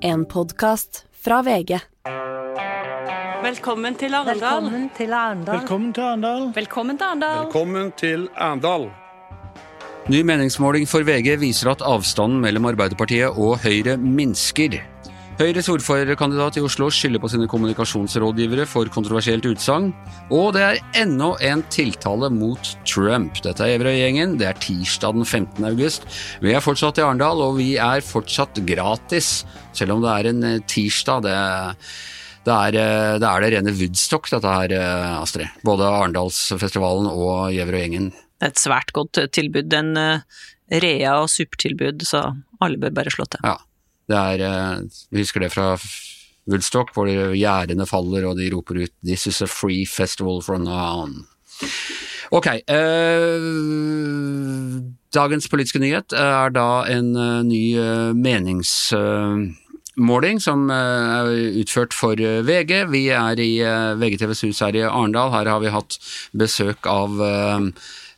En podkast fra VG. Velkommen til Arendal. Velkommen til Arendal. Velkommen til Arendal. Velkommen til Arendal. Velkommen til Arendal. Ny meningsmåling for VG viser at avstanden mellom Arbeiderpartiet og Høyre minsker. Høyres ordførerkandidat i Oslo skylder på sine kommunikasjonsrådgivere for kontroversielt utsagn. Og det er ennå en tiltale mot Trump. Dette er Everøy-gjengen. Det er tirsdag den 15. august. Vi er fortsatt i Arendal, og vi er fortsatt gratis, selv om det er en eh, tirsdag. Det, det, er, eh, det er det rene Woodstock, dette her, eh, Astrid. Både Arendalsfestivalen og Gjevrøy-gjengen. Det er et svært godt tilbud. En rea og supertilbud, så alle bør bare slå til. Ja. Det er, eh, vi husker det fra Woodstock, hvor gjerdene faller og de roper ut 'This is a free festival from now. Ok. Eh, dagens politiske nyhet er da en uh, ny meningsmåling som er utført for VG. Vi er i VGTVs hus her i Arendal. Her har vi hatt besøk av Eh,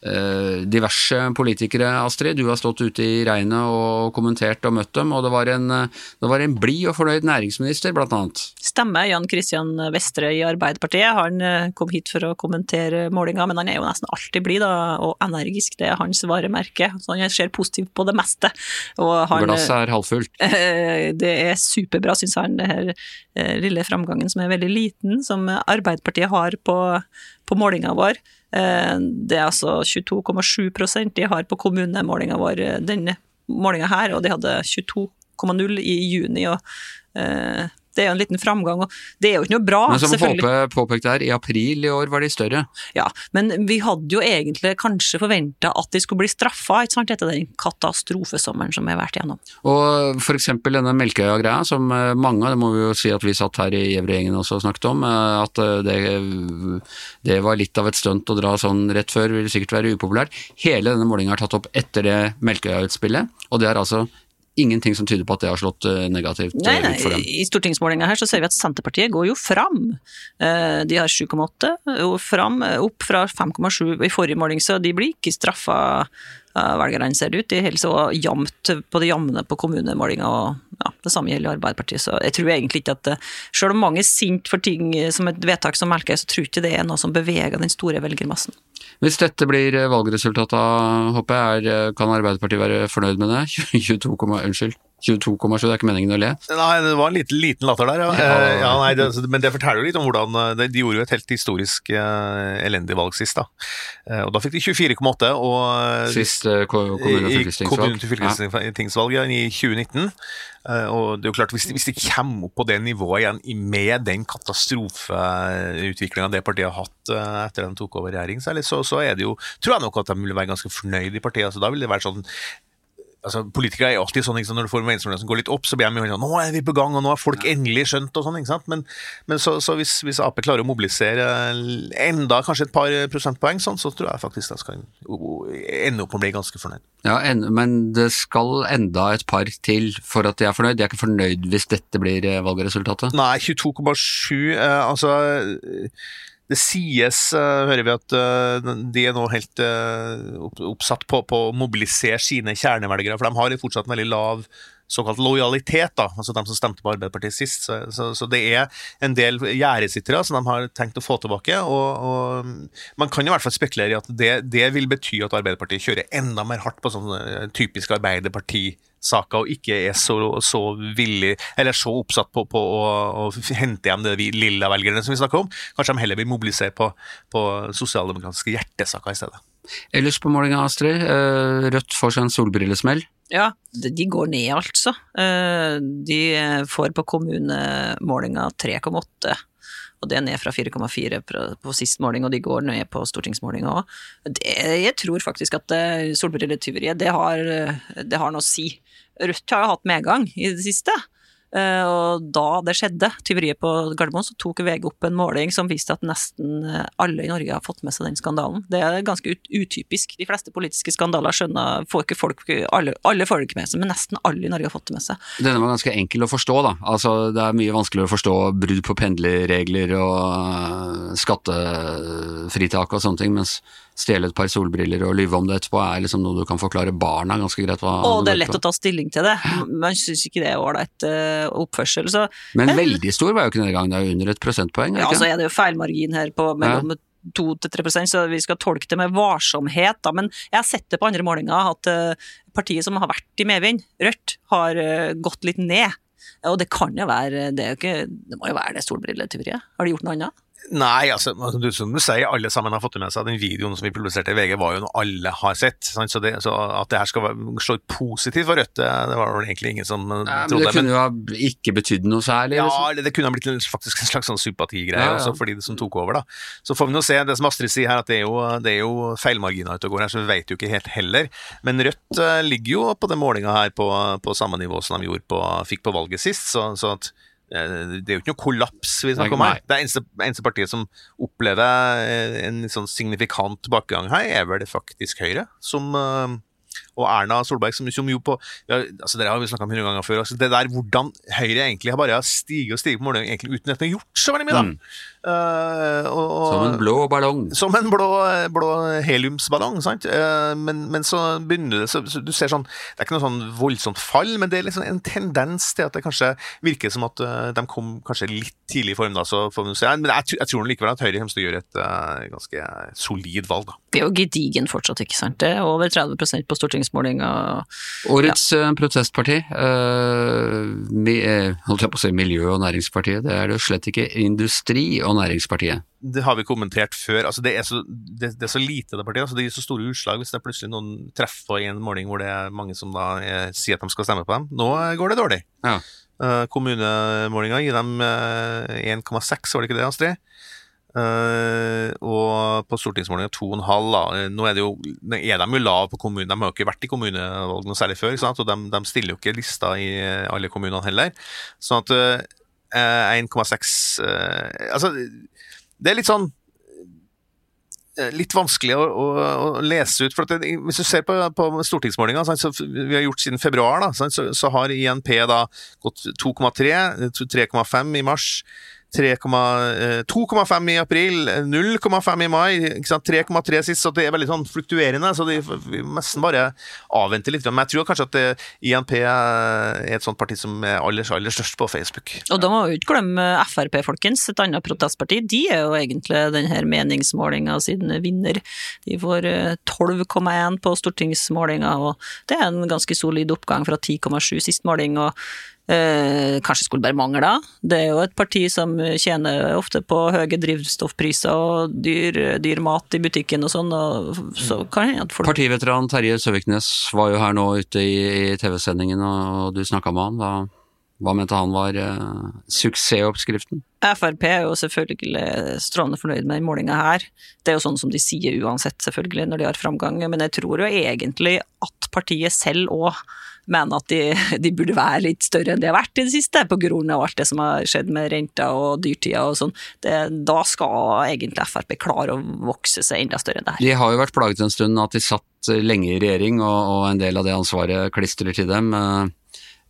diverse politikere, Astrid. Du har stått ute i regnet og kommentert og møtt dem, og det var en, det var en blid og fornøyd næringsminister, blant annet. Stemmer. Jan Kristian Vestre i Arbeiderpartiet. Han eh, kom hit for å kommentere målinga, men han er jo nesten alltid blid og energisk. Det er hans varemerke. Så han ser positivt på det meste. Glasset er halvfullt. Det er superbra, syns han, det her eh, lille framgangen som er veldig liten, som Arbeiderpartiet har på, på målinga vår. Eh, det er altså 22,7% de har på kommunemålinga vår eh, denne målinga her, og de hadde 22,0 i juni. og eh, det er jo en liten framgang, og det er jo ikke noe bra. Men som Folpe påpekte her, i april i år var de større. Ja, men vi hadde jo egentlig kanskje forventa at de skulle bli straffa ikke sant, etter den katastrofesommeren som vi har vært igjennom. Og eksempel denne Melkøya-greia, som eh, mange, det må vi jo si at vi satt her i Gjevregjengen også og snakket om, eh, at eh, det, det, var litt av et stunt å dra sånn rett før, vil sikkert være upopulært. Hele denne målinga er tatt opp etter det Melkøya-utspillet, og det er altså ingenting som tyder på at det har slått eh, negativt nei, nei, ut for dem. I stortingsmålinga her så ser vi at Senterpartiet går jo fram. Eh, de har 7,8 fram, opp fra 5,7 i forrige måling, så de blir ikke straffa velgerne, ser ut. De holder så jevnt på det jevne på kommunemålinga, og ja, det samme gjelder Arbeiderpartiet. Så jeg tror egentlig ikke at Selv om mange er sint for ting som et vedtak som Melkøy, så tror ikke det er noe som beveger den store velgermassen. Hvis dette blir valgresultatet, håper jeg, kan Arbeiderpartiet være fornøyd med det? 22, unnskyld. 22,7, det er ikke meningen å le? Nei, det var en liten, liten latter der, ja. ja. ja nei, det, men det forteller jo litt om hvordan De gjorde jo et helt historisk uh, elendig valg sist, da. Og da fikk de 24,8 og Sist uh, kommune- og fylkestingsvalg. Ja. i 2019. og det er jo klart, hvis de, hvis de kommer opp på det nivået igjen med den katastrofeutviklinga det partiet har hatt etter at de tok over regjering, så, så, er det jo Tror jeg nok at de vil være ganske fornøyd i partiet. så Da vil det være sånn altså, Politikere er jo alltid sånn ikke sant? når du får meningsmålinger som går litt opp, så blir de jo sånn Nå er vi på gang, og nå har folk endelig skjønt og sånn. ikke sant? Men, men så, så hvis, hvis, Ap klarer å mobilisere enda kanskje et par prosentpoeng, sånn, så tror jeg faktisk de skal ende opp med å bli ganske fornøyd. Ja, en, Men det skal enda et par til for at de er fornøyd? De er ikke fornøyd hvis dette blir eh, valgresultatet? Nei, 22,7 eh, altså det sies, uh, hører vi, at uh, de er nå helt uh, oppsatt på, på, å mobilisere sine kjernevelgere. For de har fortsatt en veldig lav såkalt lojalitet, da, altså de som stemte på Arbeiderpartiet sist. Så, så, så det er en del gjerdesittere som de har tenkt å få tilbake. Og, og man kan i hvert fall spekulere i at det, det, vil bety at Arbeiderpartiet kjører enda mer hardt på sånne typiske Arbeiderparti saker og ikke er så, så villig, eller så oppsatt på, på å, å, hente hjem vi lilla velgerne som vi snakker om. Kanskje de heller vil mobilisere på, på sosialdemokratiske hjertesaker i stedet. Ellers på målinga, Astrid. Eh, Rødt får seg en solbrillesmell. Ja, de går ned, altså. Eh, de får på kommunemålinga 3,8 og det er ned fra 4,4 på sist måling, og de går ned på stortingsmålinga òg. Jeg tror faktisk at eh, solbrilletyveriet, det, det har noe å si. Rødt har jo hatt medgang i det siste. Eh, og da det skjedde, tyveriet på Gardermoen, så tok VG opp en måling som viste at nesten eh, alle i Norge har fått med seg den skandalen. Det er ganske utypisk. De fleste politiske skandaler skjønner får ikke folk alle, alle får det ikke med seg, men nesten alle i Norge har fått det med seg. Denne var ganske enkel å forstå, da. Altså, det er mye vanskeligere å forstå brudd på pendlerregler og eh, skattefritak og sånne ting, mens stjele et par solbriller og lyve om det etterpå er liksom noe du kan forklare barna ganske greit. og det er lett å ta stilling til det. Man syns ikke det er ålreit oppførsel. Så Men veldig stor var jo ikke nedgangen, det er under et prosentpoeng. Ikke? ja, så er det jo feilmargin her på mellom 2-3% så vi skal tolke det med varsomhet. Da. Men jeg har sett det på andre målinger at uh, partiet som har vært i medvind, Rødt, har uh, gått litt ned. Og det kan jo være Det, jo ikke, det må jo være det solbrilletyveriet. Har de gjort noe annet? Nei, altså, du, som du sier, alle sammen har fått det med seg. Den videoen som vi publiserte i VG, var jo noe alle har sett. Så, det, så at det her skal slå positivt for Rødt, det, var vel egentlig ingen som Nei, Ja, men trodde. det kunne jo ha ikke betydd noe særlig. Ja, liksom. det kunne ha blitt en, faktisk en slags sånn sympatigreie Ja, ja. også for de som tok over, da. Så får vi nå se. Det som Astrid sier her, at det er jo, det er jo feilmarginer ute og går her, så vi vet jo ikke helt heller. Men Rødt eh, ligger jo på den målinga her på, på samme nivå som de gjorde på, fikk på valget sist, så, så at eh, det er jo ikke noe kollaps vi snakker om her. Det eneste, eneste partiet som opplever eh, en sånn signifikant tilbakegang her, er vel det faktisk Høyre, som eh, og Erna Solberg, som, som jo på ja, altså Dere har vi snakka om hundre ganger før. Altså det der hvordan Høyre egentlig har bare stiget og stiget på målene, egentlig uten at de har gjort så veldig mye, da. Mm. Eh, og, og, Som en blå ballong. som en blå, blå heliumsballong, sant. Eh, men, men så begynner det så, Du ser sånn Det er ikke noe sånn voldsomt fall, men det er liksom en tendens til at det kanskje virker som at eh, de kom kanskje litt tidlig i form, da. Så får vi se. Men jeg, tror- jeg tror likevel at Høyre kommer til å gjøre et ganske solid valg, da. Det er jo gedigen fortsatt, ikke sant. Det er over 30% på stortingsmålinga. Årets ja. protestparti, Øh, mi, eh, holdt jeg på å si Miljø- og næringspartiet, det er det jo slett ikke. Industri- og næringspartiet. det har vi kommentert før. altså Det er så, det, det er så lite det partiet. altså Det gir så store utslag hvis det er plutselig noen treffer i en måling hvor det er mange som da eh, sier at de skal stemme på dem. Nå eh, går det dårlig. Ja. Uh, Kommunemålinga gir dem uh, 1,6, var det ikke det, Astrid? Uh, og på stortingsmålinga 2,5. da. Eh, Nå er, det jo, er de jo lav på kommunen, de har jo ikke vært i kommunevalg noe særlig før. Og de, de stiller jo ikke lista i eh, alle kommunene heller. Sånn at eh, eh, 1,6 eh, Altså, det er litt sånn eh, Litt vanskelig å, å, å lese ut. for at det, Hvis du ser på, på stortingsmålinga, vi har gjort siden februar, da, så, så har INP da gått 2,3, 3,5 i mars. 3,, eh, 2,5 i april, 0,5 i mai, 3,3 sist, så det er veldig sånn fluktuerende. Så de, nesten bare avvente litt. Men jeg tror kanskje at det, INP er et sånt parti som er aller, aller størst på Facebook. Og da må vi ikke glemme Frp, folkens, et annet protestparti. De er jo egentlig denne meningsmålinga siden vinner. De får eh, 12,1 på stortingsmålinga, og det er en ganske solid oppgang fra 10,7 sist måling. og Eh, kanskje skulle bare mangle. Det er jo et parti som tjener ofte på høye drivstoffpriser og dyr, dyr mat i butikken og sånn, så at folk Partiveteran Terje Søviknes var jo her nå ute i, i TV-sendingen, og du snakka med han. Hva, hva mente han var eh, suksessoppskriften? Frp er jo selvfølgelig strålende fornøyd med den målinga her. Det er jo sånn som de sier uansett, selvfølgelig, når de har framgang. Men jeg tror jo egentlig at partiet selv òg mener at de, de burde være litt større enn de har vært i det siste, av alt det som har skjedd med renta og dyrtida og sånn. Da skal egentlig Frp klare å vokse seg enda større enn det her. De har jo vært plaget en stund at de satt lenge i regjering, og, og en del av det ansvaret klistrer til dem.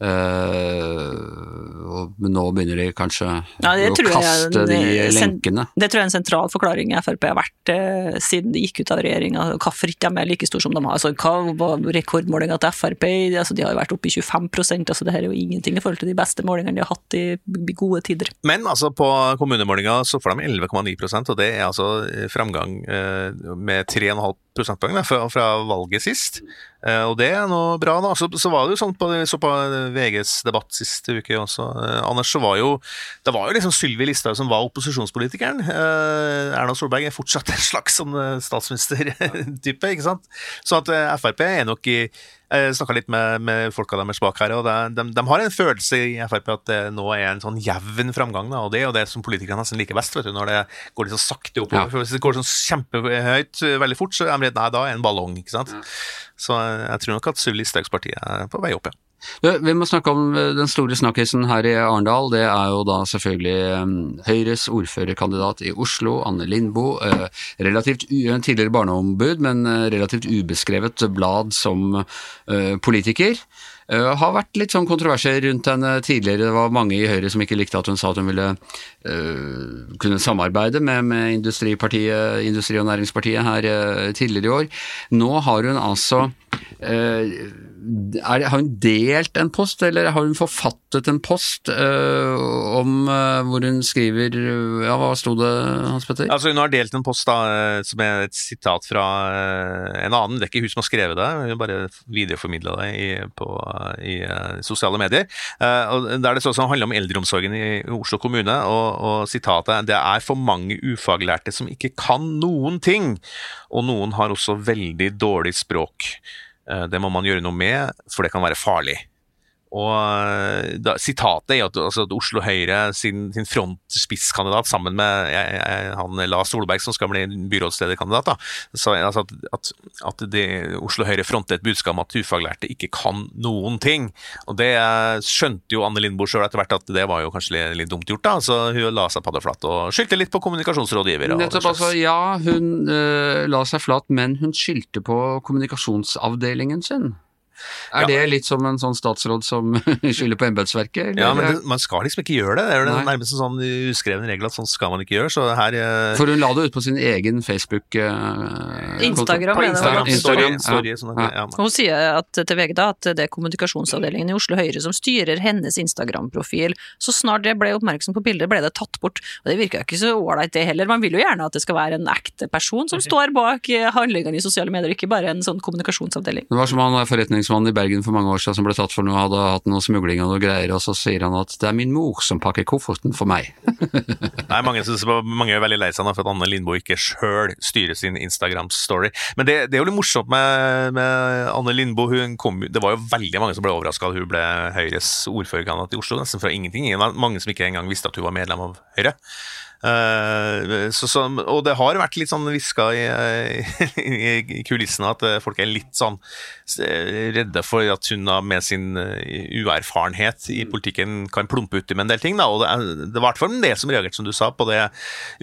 Eh, eh, og, nå begynner de kanskje Ja, å kaste jeg de eh, lenkene. Det tror jeg er en sentral forklaring i Frp har vært eh, siden de gikk ut av regjeringa. Hvorfor ikke de er like store som de har? Altså, hva var rekordmålinga til Frp? Altså, de har jo vært oppe i 25% altså det her er jo ingenting i forhold til de beste målingene de har hatt i gode tider. Men altså på kommunemålinga så får de 11,9% og det er altså framgang eh, med 3,5 prosentpoeng da, fra, fra valget sist. Eh, og det er noe bra, da. Så, så var det jo sånn på, så på VGs debatt sist uke også, eh, Anders, så var jo det var jo liksom Sylvi Listhaug som var opposisjonspolitikeren. Eh, Erna Solberg er fortsatt en slags sånn eh, statsministertype, ikke sant. Så at eh, Frp er nok i jeg snakka litt med, med folka deres bak her, og det, de, de har en følelse i Frp at det nå er en sånn jevn framgang. Da, og det er jo det som politikerne nesten liker best, vet du, når det går litt så sakte oppover. Ja. For Hvis det går sånn kjempehøyt eh, veldig fort, så er de redd nei, da er det en ballong. ikke sant? Så eh, jeg tror nok at Sylvi Listhaugs parti er på vei opp, ja. Vi må snakke om eh, den store snakkisen her i Arendal. Det er jo da selvfølgelig eh, Høyres ordførerkandidat i Oslo, Anne Lindboe. eh, Relativt tidligere barneombud, men relativt ubeskrevet blad som politiker. Uh, har vært litt sånn kontroverser rundt henne tidligere. Det var mange i Høyre som ikke likte at hun sa at hun ville uh, kunne samarbeide med, med Industri- og Næringspartiet her uh, tidligere i år. Nå har hun altså er, Har hun delt en post, eller har hun forfattet en post om hvor hun skriver Ja, hva sto det, Hans Petter? Altså, hun har delt en post da, som er et sitat fra en annen. Det er ikke hun som har skrevet det, hun bare videreformidla det i, på, i uh, sosiale medier. Og Der det sånn handler om eldreomsorgen i Oslo kommune, og, og sitatet det er for mange ufaglærte som ikke kan noen ting, og noen har også veldig dårlig språk. Uh, det må man gjøre noe med, for det kan være farlig. Og eh, da, Sitatet er at, altså, at Oslo Høyre sin, sin frontspisskandidat sammen med jeg, jeg, han Lars Solberg, som skal bli byrådslederkandidat, da, så, altså, at, at, at de, Oslo Høyre fronter et budskap om at ufaglærte ikke kan noen ting. Og Det skjønte jo Anne Lindboe sjøl etter hvert at det var jo kanskje litt, litt dumt gjort. da, så Hun la seg paddeflat og skyldte litt på kommunikasjonsrådgiver. Nettopp, altså, ja, hun øh, la seg flat, men hun skyldte på kommunikasjonsavdelingen sin. Er ja. det litt som en sånn statsråd som skylder på embetsverket? Ja, men det, man skal liksom ikke gjøre det. Det er jo nærmest en sånn uskreven regel at sånn skal man ikke gjøre. Så her uh... For hun la det ut på sin egen Facebook uh, Instagram, Instagram, Instagram, story, sånn at, ja. Hun sier at, til VG da at det er kommunikasjonsavdelingen i Oslo Høyre som styrer hennes Instagram-profil. Så snart det ble oppmerksom på bildet, ble det tatt bort. Og det virka ikke så ålreit det heller. Man vil jo gjerne at det skal være en ekte person som står bak handlingene i sosiale medier, ikke bare en sånn kommunikasjonsavdeling. Det var som han forretnings forretningsmann i Bergen for mange år siden som ble tatt for noe, hadde hatt noe smugling og noe greier, og så sier han at det er min mor som pakker kofferten for meg. Nei, mange, synes, mange er veldig lei seg for at Anne Lindboe ikke sjøl styrer sin Instagram-story. Men det, det, er jo litt morsomt med, med Anne Lindboe. Det var jo veldig mange som ble overraska da hun ble Høyres ordførerkandidat i Oslo, nesten fra ingenting. Mange som ikke engang visste at hun var medlem av Høyre. Uh, så, så, og det har vært litt sånn hviska i, i, i, kulissene at eh, folk er litt sånn redde for at hun med sin eh, uerfarenhet i politikken kan plumpe uti med en del ting. Da. Og det, det var i hvert fall det som reagerte, som du sa, på det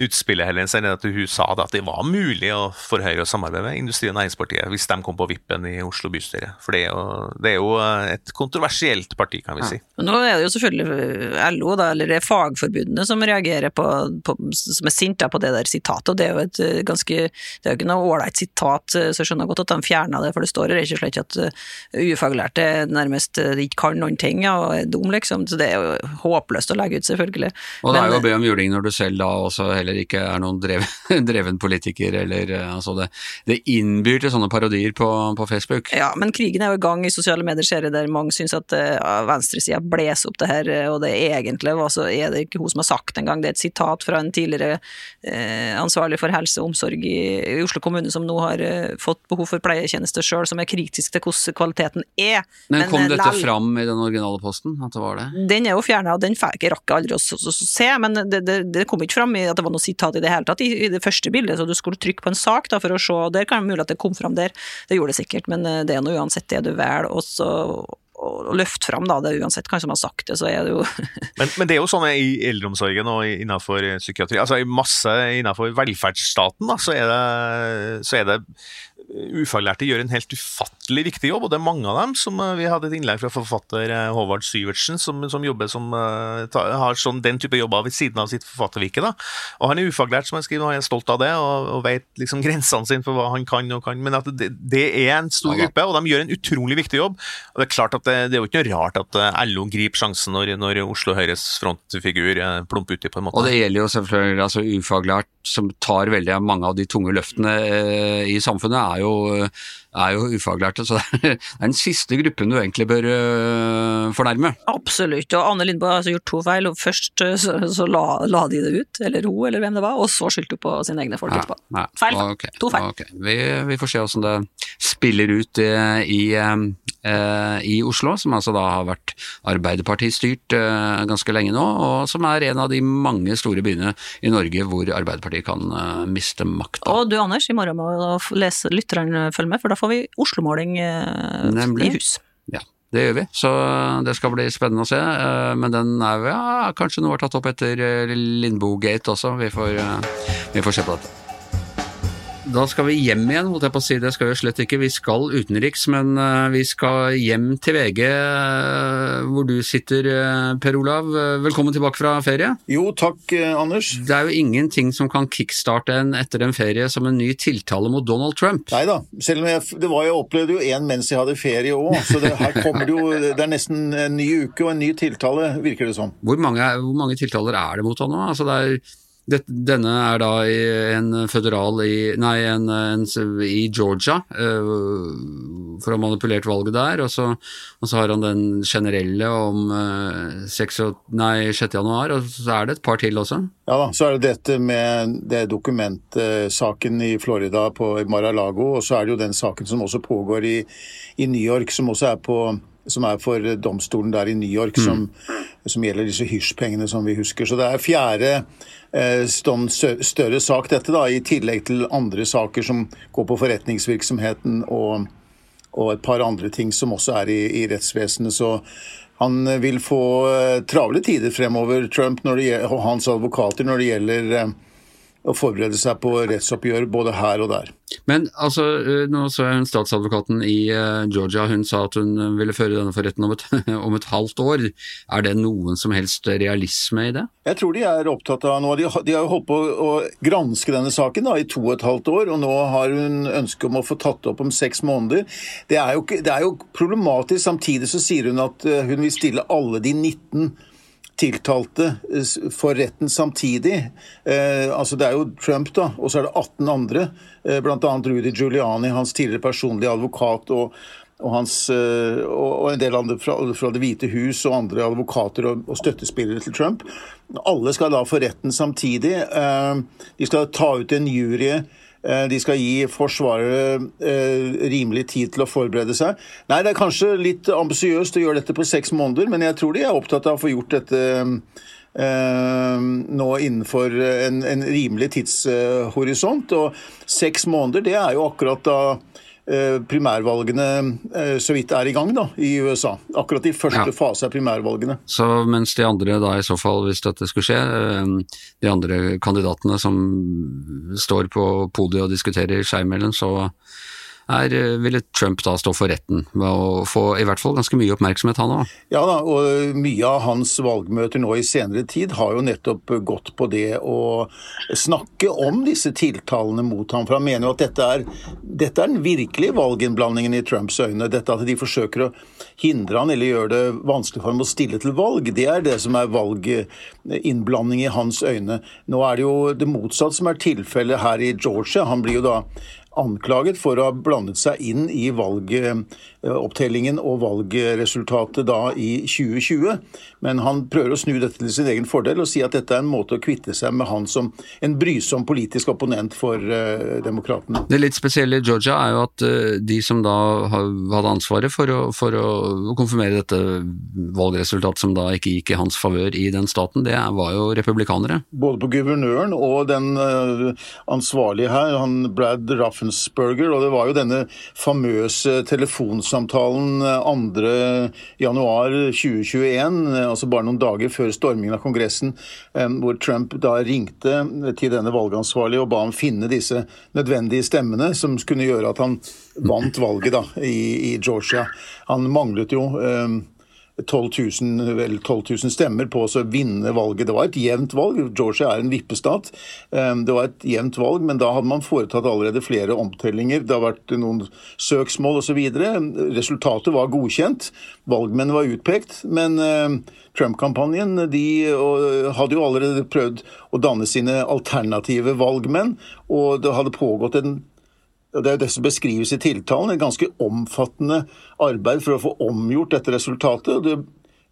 utspillet hennes, at hun sa da, at det var mulig å, for Høyre å samarbeide med Industri- og Næringspartiet hvis de kom på vippen i Oslo bystyre. For det er, jo, det er jo et kontroversielt parti, kan vi si. Ja. Nå er det jo selvfølgelig LO, da, eller det er fagforbundene som reagerer på på, som er sinte på det der sitatet, og det er jo et eh, ganske Det er jo ikke noe ålreit sitat, eh, så jeg skjønner godt at de fjerna det, for det står rett og slett at eh, ufaglærte nærmest ikke kan noen ting ja, og er dum, liksom. Så det er jo håpløst å legge ut, selvfølgelig. Og det er jo å be om juling når du selv da også heller ikke er noen dreven, dreven politiker, eller altså det, det innbyr til sånne parodier på, på, Facebook. Ja, men krigen er jo i gang i sosiale medier, ser jeg, der mange syns at uh, venstresida blåser opp det her, og det egentlig så er det ikke hun som har sagt det engang, det er et sitat fra en tidligere eh, ansvarlig for helse og omsorg i, Oslo kommune, som nå har eh, fått behov for pleietjenester sjøl, som er kritisk til hvordan kvaliteten er. Men, Men kom eh, dette fram i den originale posten, at det var det? Den er jo fjerna, og den fikk jeg rakk aldri å se, men det, det, det, kom ikke fram i at det var noe sitat i det hele tatt i, i det første bildet, så du skulle trykke på en sak da, for å se, og der kan det mulig at det kom fram der, det gjorde det sikkert, men det er nå uansett det du velger, så å løfte fram, da. Det er uansett hvem som har sagt det, så er det jo men, men, det er jo sånn i eldreomsorgen og innenfor psykiatri, altså i masse innenfor velferdsstaten, da, så er det, så er det ufaglærte gjør en helt ufattelig viktig jobb, og det er mange av dem. som eh, Vi hadde et innlegg fra forfatter eh, Håvard Syvertsen, som, som jobber som uh, har sånn, den type jobber ved siden av sitt forfattervirke. da. Og Han er ufaglært, som jeg skriver, og han er stolt av det, og, og vet liksom grensene sine for hva han kan og kan. Men at det, det er en stor ja, gruppe, og de gjør en utrolig viktig jobb. Og Det er klart at det, det er jo ikke noe rart at LO griper sjansen når, når Oslo Høyres frontfigur plumper uti på en måte. Og det gjelder jo selvfølgelig altså ufaglært som tar veldig mange av de tunge løftene eh, i samfunnet, er jo, jo eh, er jo ufaglærte. Så det er den siste gruppen du egentlig bør uh, fornærme. Absolutt, og Anne Lindboe har altså gjort to feil. og Først eh, så, la, la, de det ut, eller hun, eller hvem det var, og så skyldte hun på sine egne folk etterpå. Ja, feil. Okay, to feil. Okay. Vi, vi, får se hvordan det spiller ut i, i Oslo, som altså da har vært Arbeiderparti-styrt ganske lenge nå, og som er en av de mange store byene i Norge hvor Arbeiderpartiet kan miste makta. Og du Anders, i morgen må lese lytteren følge med, for da får vi Oslo-måling i hus. Ja. Det gjør vi, så det skal bli spennende å se. Men den er ja, kanskje noe har tatt opp etter Lindboe-gate også. Vi får, vi får se på dette. Da skal vi hjem igjen, holdt jeg på å si. Det skal vi slett ikke. Vi skal utenriks, men eh, vi skal hjem til VG, eh, hvor du sitter, eh, Per Olav. Velkommen tilbake fra ferie. Jo, takk, Anders. Det er jo ingenting som kan kickstarte en etter en ferie som en ny tiltale mot Donald Trump. Nei da. Selv om jeg, det var, jeg opplevde jo en mens jeg hadde ferie òg, så det, her kommer det jo Det er nesten en ny uke og en ny tiltale, virker det som. Hvor mange, hvor mange tiltaler er det mot han nå? Altså, det er denne er da en føderal i, nei, en, en, i Georgia, uh, for å ha manipulert valget der. Og så, og så har han den generelle om uh, 6, nei, 6. januar, og så er det et par til også. Ja da, så er det dette med det dokumentsaken i Florida på Mar-a-Lago, og så er det jo den saken som også pågår i, i New York, som også er på som er for domstolen der i New York, som, mm. som gjelder disse hysjpengene som vi husker. Så det er fjerde Eh, større sak, dette, da, i tillegg til andre saker som går på forretningsvirksomheten og, og et par andre ting som også er i, i rettsvesenet. Så han vil få eh, travle tider fremover, Trump og hans advokater, når det gjelder eh, å forberede seg på rettsoppgjør både her og der. Men altså, eh, nå så jeg hun statsadvokaten i eh, Georgia, hun sa at hun ville føre denne for retten om et, om et halvt år. Er det noen som helst realisme i det? Jeg tror de er opptatt av noe. De, de har jo holdt på å granske denne saken da, i to og et halvt år, og nå har hun ønske om å få tatt opp om seks måneder. Det er jo, det er jo problematisk. Samtidig så sier hun at eh, hun vil stille alle de 19 tiltalte eh, for retten samtidig. Eh, altså Det er jo Trump, da, og så er det 18 andre. Eh, Bl.a. Rudy Giuliani, hans tidligere personlige advokat. og og, hans, eh, og, en del andre fra, fra, Det hvite hus og andre advokater og, og, støttespillere til Trump. Alle skal da for retten samtidig. Eh, de skal ta ut en jury de skal gi Forsvaret eh, rimelig tid til å forberede seg. Nei, det er kanskje litt ambisiøst å gjøre dette på seks måneder, men jeg tror de er opptatt av å få gjort dette eh, nå innenfor en, en rimelig tidshorisont. Og seks måneder, det er jo akkurat da Eh, primærvalgene eh, så vidt er i gang da, i USA. Akkurat i første ja. fase av primærvalgene. Så mens de andre da i så fall, hvis dette skulle skje, eh, de andre kandidatene som står på podiet og diskuterer imellom, så her eh, ville Trump da stå for retten med å få i hvert fall ganske mye oppmerksomhet, han òg. Ja da, og mye av hans valgmøter nå i senere tid har jo nettopp gått på det å snakke om disse tiltalene mot ham. For han mener jo at dette er, dette er den virkelige valginnblandingen i Trumps øyne. Dette at de forsøker å hindre han eller gjøre det vanskelig for ham å stille til valg. Det er det som er valginnblanding i hans øyne. Nå er det jo det motsatte som er tilfellet her i Georgia. Han blir jo da anklaget for å ha blandet seg inn i valgopptellingen og valgresultatet da i 2020. Men han prøver å snu dette til sin egen fordel og si at dette er en måte å kvitte seg med han som en brysom politisk opponent for uh, demokratene. Det litt spesielle i Georgia er jo at uh, de som da hadde ansvaret for å, for å konfirmere dette valgresultatet som da ikke gikk i hans favør i den staten, det var jo republikanere. Både på guvernøren og den uh, ansvarlige her, han Brad Raffensperger, og det var jo denne famøse telefonsamtalen 2.1.2021, altså bare noen dager før stormingen av Kongressen, eh, hvor Trump da ringte til denne valgansvarlige og ba ham finne disse nødvendige stemmene som kunne gjøre at han vant valget da, i, i Georgia. Han manglet jo eh, 12 000, vel 12 000 stemmer på å vinne valget. Det var et jevnt valg. Georgia er en vippestat. Ehm, det var et jevnt valg, men da hadde man foretatt allerede flere omtellinger. Det har vært noen søksmål osv. Resultatet var godkjent. Valgmenn var utpekt. Men ehm, Trump-kampanjen de hadde jo allerede prøvd å danne sine alternative valgmenn, og det hadde pågått en Det er jo det som beskrives i tiltalen, et ganske omfattende arbeid for å få omgjort dette resultatet. Det,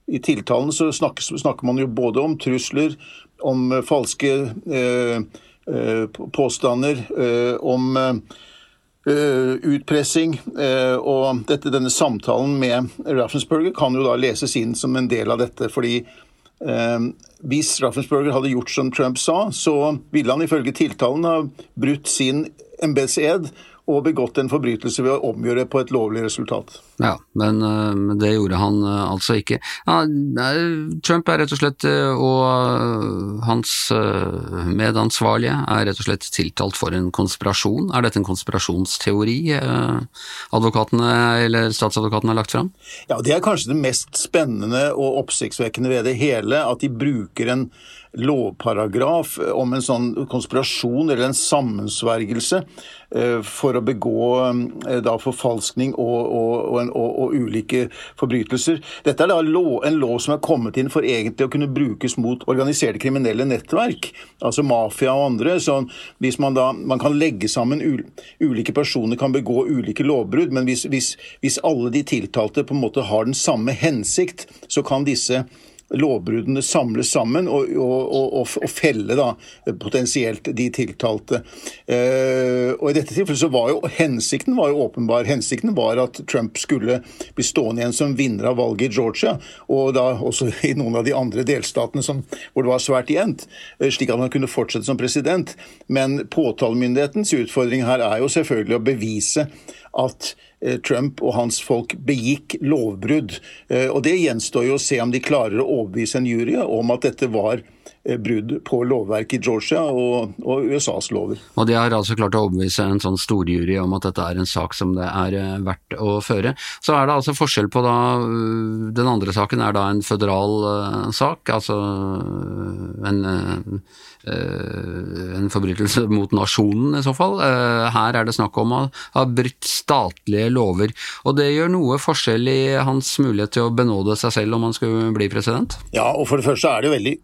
I tiltalen så snakker, snakker, man jo både om trusler, om falske eh, eh, påstander, om utpressing. og dette, denne samtalen med Raffensperger kan jo da leses inn som en del av dette. fordi hvis Raffensperger hadde gjort som Trump sa, så ville han ifølge tiltalen ha brutt sin embetsed og begått en forbrytelse ved å omgjøre på et lovlig resultat. Ja, men øh, men det gjorde han øh, altså ikke. Ja, Trump er rett og slett, øh, og hans medansvarlige er rett og slett tiltalt for en konspirasjon. Er dette en konspirasjonsteori advokatene, eller statsadvokaten har lagt fram? Ja, Det er kanskje det mest spennende og oppsiktsvekkende ved det hele, at de bruker en lovparagraf om en sånn konspirasjon eller en sammensvergelse eh, for å begå eh, da forfalskning og, og, og, en- og, og ulike forbrytelser. Dette er da en lov som er kommet inn for egentlig å kunne brukes mot organiserte kriminelle nettverk, altså mafia og andre. Så hvis man da man kan legge sammen ul, ulike personer kan begå ulike lovbrudd, men hvis, hvis, hvis alle de tiltalte på en måte har den samme hensikt, så kan disse lovbruddene samles sammen og, og, og, og, felle da potensielt de tiltalte. Eh, og I dette tilfellet så var jo hensikten var jo åpenbar. Hensikten var at Trump skulle bli stående igjen som vinner av valget i Georgia, og da også i noen av de andre delstatene som, hvor det var svært jevnt, eh, slik at han kunne fortsette som president. Men påtalemyndighetens utfordring her er jo selvfølgelig å bevise at eh, Trump og hans folk begikk lovbrudd. Eh, Og det gjenstår jo å se om de klarer å overbevise en jury om at dette var eh, brudd på lovverket i Georgia og, og USAs lover. Og de har altså klart å overbevise en sånn storjury om at dette er en sak som det er eh, verdt å føre. Så er det altså forskjell på da øh, Den andre saken er da en føderal sak, altså en, en forbrytelse mot nasjonen i så fall. Eh, Her er det snakk om å ha brutt statlige lover. Og det gjør noe forskjell i hans mulighet til å benåde seg selv om han skulle bli president? Ja, og for det første er det veldig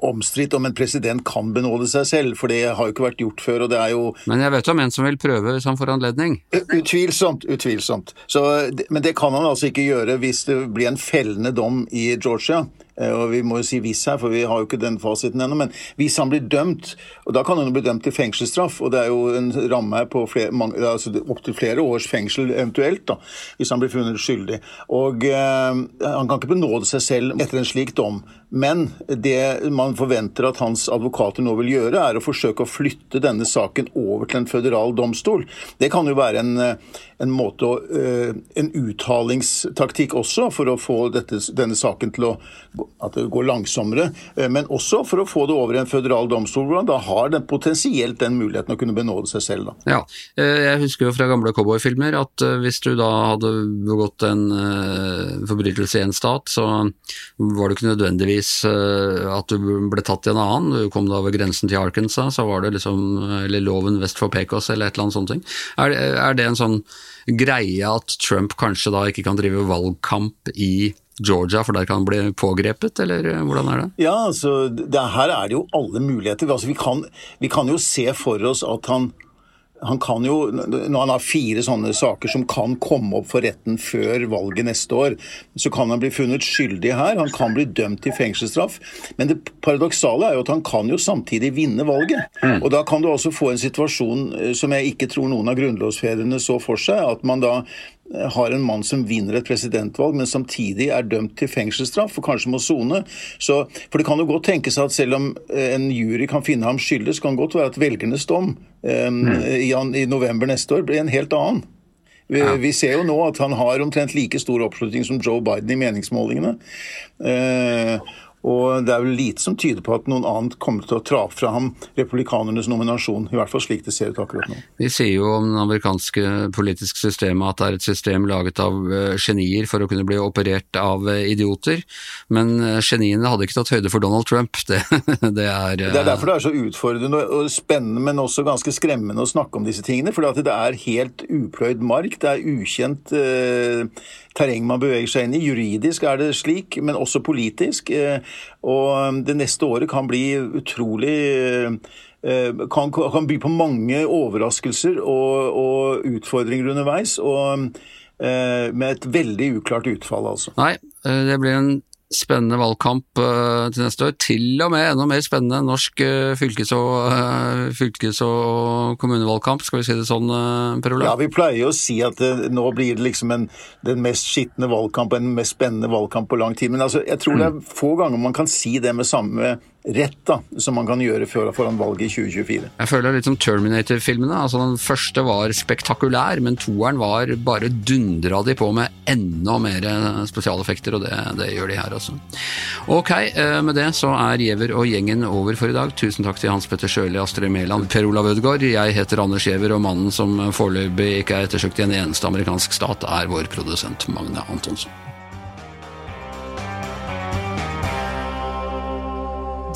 uomstridt om en president kan benåde seg selv, for det har jo ikke vært gjort før, og det er jo Men jeg vet om en som vil prøve hvis han får anledning. Utvilsomt, utvilsomt. Så, men det kan han altså ikke gjøre hvis det blir en fellende dom i Georgia. Eh, Og Vi må jo si hvis her, for vi har jo ikke den fasiten ennå. Men hvis han blir dømt, og da kan han jo bli dømt til fengselsstraff. Og det er jo en ramme her på flere, mange, altså opptil flere års fengsel eventuelt, da, hvis han blir funnet skyldig. Og eh, Han kan ikke benåde seg selv etter en slik dom. Men det man forventer at hans advokater nå vil gjøre, er å forsøke å flytte denne saken over til en føderal domstol. Det kan jo være en, en måte å, eh, en uttalingstaktikk også, for å få dette, denne saken til å at det går langsommere. eh, Men også for å få det over i en føderal domstol, da har den, potensielt den muligheten å kunne benåde seg selv. da. Ja, eh, jeg husker jo fra gamle cowboyfilmer at eh, hvis du da hadde begått en forbrytelse i en stat, så var det ikke nødvendigvis at du ble tatt i en annen. Du kom da over grensen til Arkansas, så var det liksom eller loven vest for Pecos eller et eller annet sånt. ting. Er, er det en sånn greie at Trump kanskje da ikke kan drive valgkamp i Georgia, for der kan han bli pågrepet, eller eh, hvordan er det? Ja, altså, det, her er det jo alle muligheter. Altså, vi, kan, vi kan jo se for oss at han han kan jo, Når han har fire sånne saker som kan komme opp for retten før valget neste år, så kan han bli funnet skyldig her. Han kan bli dømt til fengselsstraff. Men det paradoksale er jo at han kan jo samtidig vinne valget. Og da kan du også få en situasjon eh, som jeg ikke tror noen av grunnlovsfedrene så for seg, at man da eh, har en mann som vinner et presidentvalg, men samtidig er dømt til fengselsstraff og kanskje må sone. For det kan jo godt tenkes at selv om eh, en jury kan finne ham skyldig, så kan det godt være at velgernes dom i, i november neste år blir en helt annen. Vi, vi ser jo nå at han har omtrent like stor oppslutning som Joe Biden i meningsmålingene. Eh, og det er vel lite som tyder på at noen annet kommer til å tra fra ham republikanernes nominasjon. I hvert fall slik det ser ut akkurat nå. Vi sier jo om det amerikanske politiske systemet at det er et system laget av eh, genier for å kunne bli operert av eh, idioter, men eh, geniene hadde ikke tatt høyde for Donald Trump. Det, det er Det er derfor det er så utfordrende og spennende, men også ganske skremmende å snakke om disse tingene. For det er helt upløyd mark. Det er ukjent terreng man beveger seg inn i. Juridisk er det slik, men også politisk. Eh, og det neste året kan bli utrolig eh, kan, kan by på mange overraskelser og, og utfordringer underveis. og eh, med et veldig uklart utfall, altså. Nei, eh, det blir en spennende valgkamp eh, til neste år. Til og med enda mer spennende norsk eh, fylkes- og, eh, fylkes og kommunevalgkamp, skal vi si det sånn, Per Ja, vi pleier å si at det, nå blir det liksom en, den mest skitne valgkamp og den mest spennende valgkamp på lang tid. Men altså, jeg tror det er få ganger man kan si det med samme rett da, som man kan gjøre før, foran valget i 2024. Jeg føler det litt som Terminator-filmene. altså Den første var spektakulær, men toeren var bare dundra de på med enda mer spesialeffekter, og det, det gjør de her også. Ok, eh, med det så er Giæver og gjengen over for i dag. Tusen takk til Hans Petter Sjøli, Astrid Mæland, Per Olav Ødegaard. Jeg heter Anders Giæver, og mannen som foreløpig ikke er ettersøkt i en eneste amerikansk stat, er vår produsent Magne Antonsen.